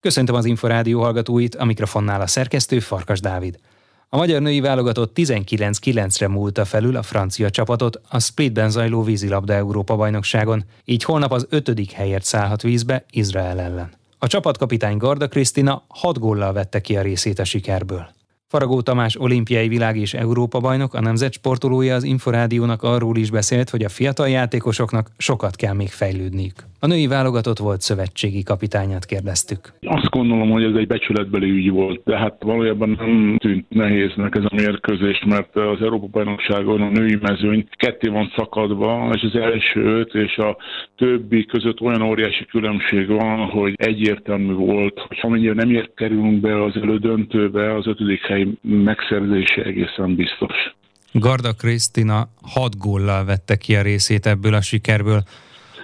Köszöntöm az Inforádió hallgatóit, a mikrofonnál a szerkesztő Farkas Dávid. A magyar női válogatott 19-9-re múlta felül a francia csapatot a Splitben zajló vízilabda Európa bajnokságon, így holnap az ötödik helyért szállhat vízbe Izrael ellen. A csapatkapitány Garda Krisztina hat góllal vette ki a részét a sikerből. Faragó Tamás olimpiai világ és Európa bajnok, a nemzet sportolója az Inforádiónak arról is beszélt, hogy a fiatal játékosoknak sokat kell még fejlődniük. A női válogatott volt szövetségi kapitányát kérdeztük. Azt gondolom, hogy ez egy becsületbeli ügy volt, de hát valójában nem tűnt nehéznek ez a mérkőzés, mert az Európa bajnokságon a női mezőny ketté van szakadva, és az első öt és a többi között olyan óriási különbség van, hogy egyértelmű volt, hogy amennyire nem érkerülünk be az elődöntőbe, az ötödik hely megszerzése egészen biztos. Garda Krisztina hat góllal vette ki a részét ebből a sikerből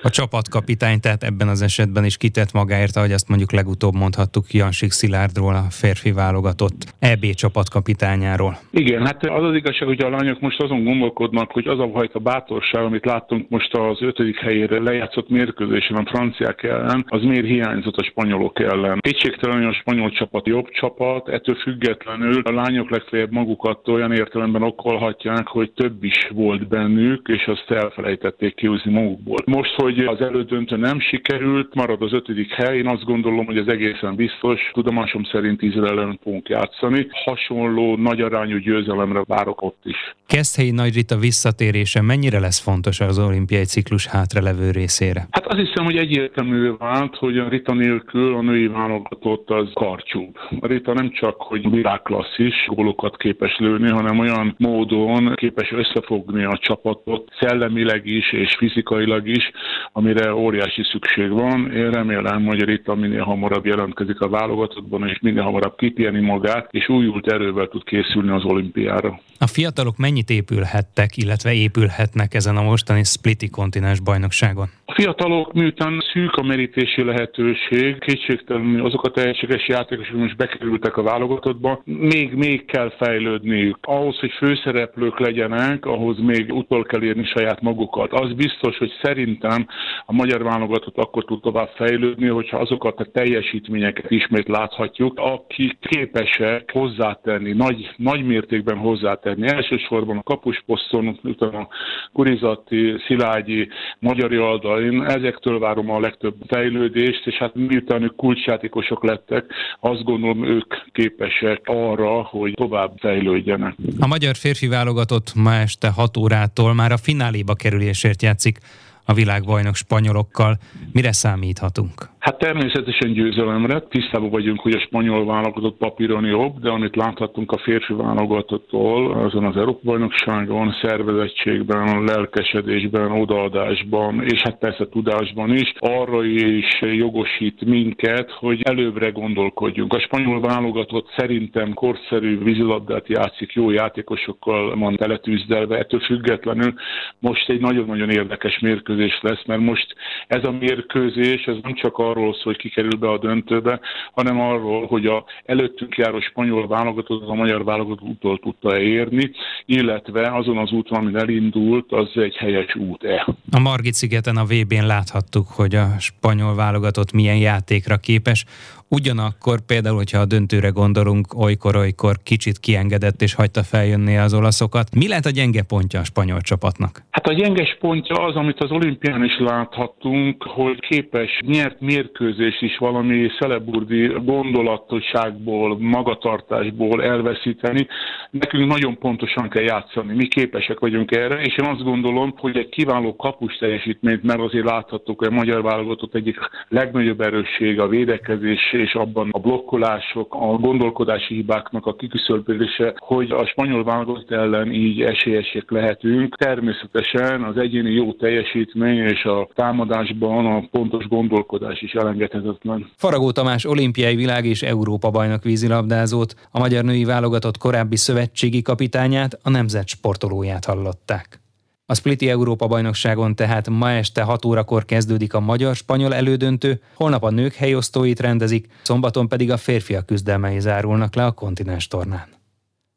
a csapatkapitány, tehát ebben az esetben is kitett magáért, ahogy azt mondjuk legutóbb mondhattuk Jansik Szilárdról, a férfi válogatott EB csapatkapitányáról. Igen, hát az az igazság, hogy a lányok most azon gondolkodnak, hogy az a fajta bátorság, amit láttunk most az ötödik helyére lejátszott mérkőzésen a franciák ellen, az miért hiányzott a spanyolok ellen. Kétségtelen, hogy a spanyol csapat jobb csapat, ettől függetlenül a lányok legfeljebb magukat olyan értelemben okolhatják, hogy több is volt bennük, és azt elfelejtették kiúzni magukból. Most, hogy hogy az elődöntő nem sikerült, marad az ötödik hely. Én azt gondolom, hogy ez egészen biztos. Tudomásom szerint Izrael ellen fogunk játszani. Hasonló nagy arányú győzelemre várok ott is. Keszthelyi Nagy Rita visszatérése mennyire lesz fontos az olimpiai ciklus hátralevő részére? Hát azt hiszem, hogy egyértelmű vált, hogy a Rita nélkül a női válogatott az karcsúbb. A Rita nem csak, hogy világklasszis gólokat képes lőni, hanem olyan módon képes összefogni a csapatot szellemileg is és fizikailag is, amire óriási szükség van. Én remélem, hogy Rita minél hamarabb jelentkezik a válogatottban, és minél hamarabb kipjeni magát, és újult erővel tud készülni az olimpiára. A fiatalok mennyit épülhettek, illetve épülhetnek ezen a mostani Spliti kontinens bajnokságon? Fiatalok, miután szűk a merítési lehetőség, kétségtelen azok a tehetséges játékosok most bekerültek a válogatottba, még, még kell fejlődniük. Ahhoz, hogy főszereplők legyenek, ahhoz még utol kell érni saját magukat. Az biztos, hogy szerintem a magyar válogatott akkor tud tovább fejlődni, hogyha azokat a teljesítményeket ismét láthatjuk, akik képesek hozzátenni, nagy, nagy mértékben hozzátenni. Elsősorban a kapusposzton, utána a Kurizati, Szilágyi, Magyari Alda, én ezektől várom a legtöbb fejlődést, és hát miután ők kulcsjátékosok lettek, azt gondolom ők képesek arra, hogy tovább fejlődjenek. A magyar férfi válogatott ma este 6 órától már a fináléba kerülésért játszik a világbajnok spanyolokkal. Mire számíthatunk? Hát természetesen győzelemre. Tisztában vagyunk, hogy a spanyol válogatott papíron jobb, de amit láthatunk a férfi válogatottól, azon az Európa bajnokságon, szervezettségben, lelkesedésben, odaadásban, és hát persze tudásban is, arra is jogosít minket, hogy előbbre gondolkodjunk. A spanyol válogatott szerintem korszerű vízilabdát játszik, jó játékosokkal van teletűzdelve, ettől függetlenül most egy nagyon-nagyon érdekes mérkőzés lesz, mert most ez a mérkőzés, ez nem csak a arról szól, hogy ki kerül be a döntőbe, hanem arról, hogy a előttünk járó spanyol válogatott a magyar válogatott úttól tudta érni, illetve azon az úton, amin elindult, az egy helyes út-e. A Margit szigeten a VB-n láthattuk, hogy a spanyol válogatott milyen játékra képes. Ugyanakkor például, hogyha a döntőre gondolunk, olykor-olykor kicsit kiengedett és hagyta feljönni az olaszokat. Mi lehet a gyenge pontja a spanyol csapatnak? Hát a gyenge pontja az, amit az olimpián is láthattunk, hogy képes nyert mérkőzés is valami szeleburdi gondolatosságból, magatartásból elveszíteni. Nekünk nagyon pontosan kell játszani, mi képesek vagyunk erre, és én azt gondolom, hogy egy kiváló kapus teljesítményt, mert azért láthattuk, hogy a magyar válogatott egyik legnagyobb erősség a védekezés és abban a blokkolások, a gondolkodási hibáknak a kiküszöbölése, hogy a spanyol válogatott ellen így esélyesek lehetünk. Természetesen az egyéni jó teljesítmény és a támadásban a pontos gondolkodás is elengedhetetlen. Faragó Tamás olimpiai világ és Európa bajnok vízilabdázót, a magyar női válogatott korábbi szövetségi kapitányát, a nemzet sportolóját hallották. A Spliti Európa bajnokságon tehát ma este 6 órakor kezdődik a magyar-spanyol elődöntő, holnap a nők helyosztóit rendezik, szombaton pedig a férfiak küzdelmei zárulnak le a kontinens tornán.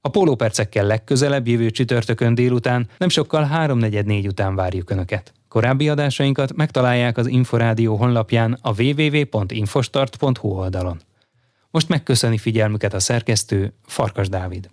A pólópercekkel legközelebb jövő csütörtökön délután, nem sokkal 3.44 után várjuk Önöket. Korábbi adásainkat megtalálják az Inforádió honlapján a www.infostart.hu oldalon. Most megköszöni figyelmüket a szerkesztő Farkas Dávid.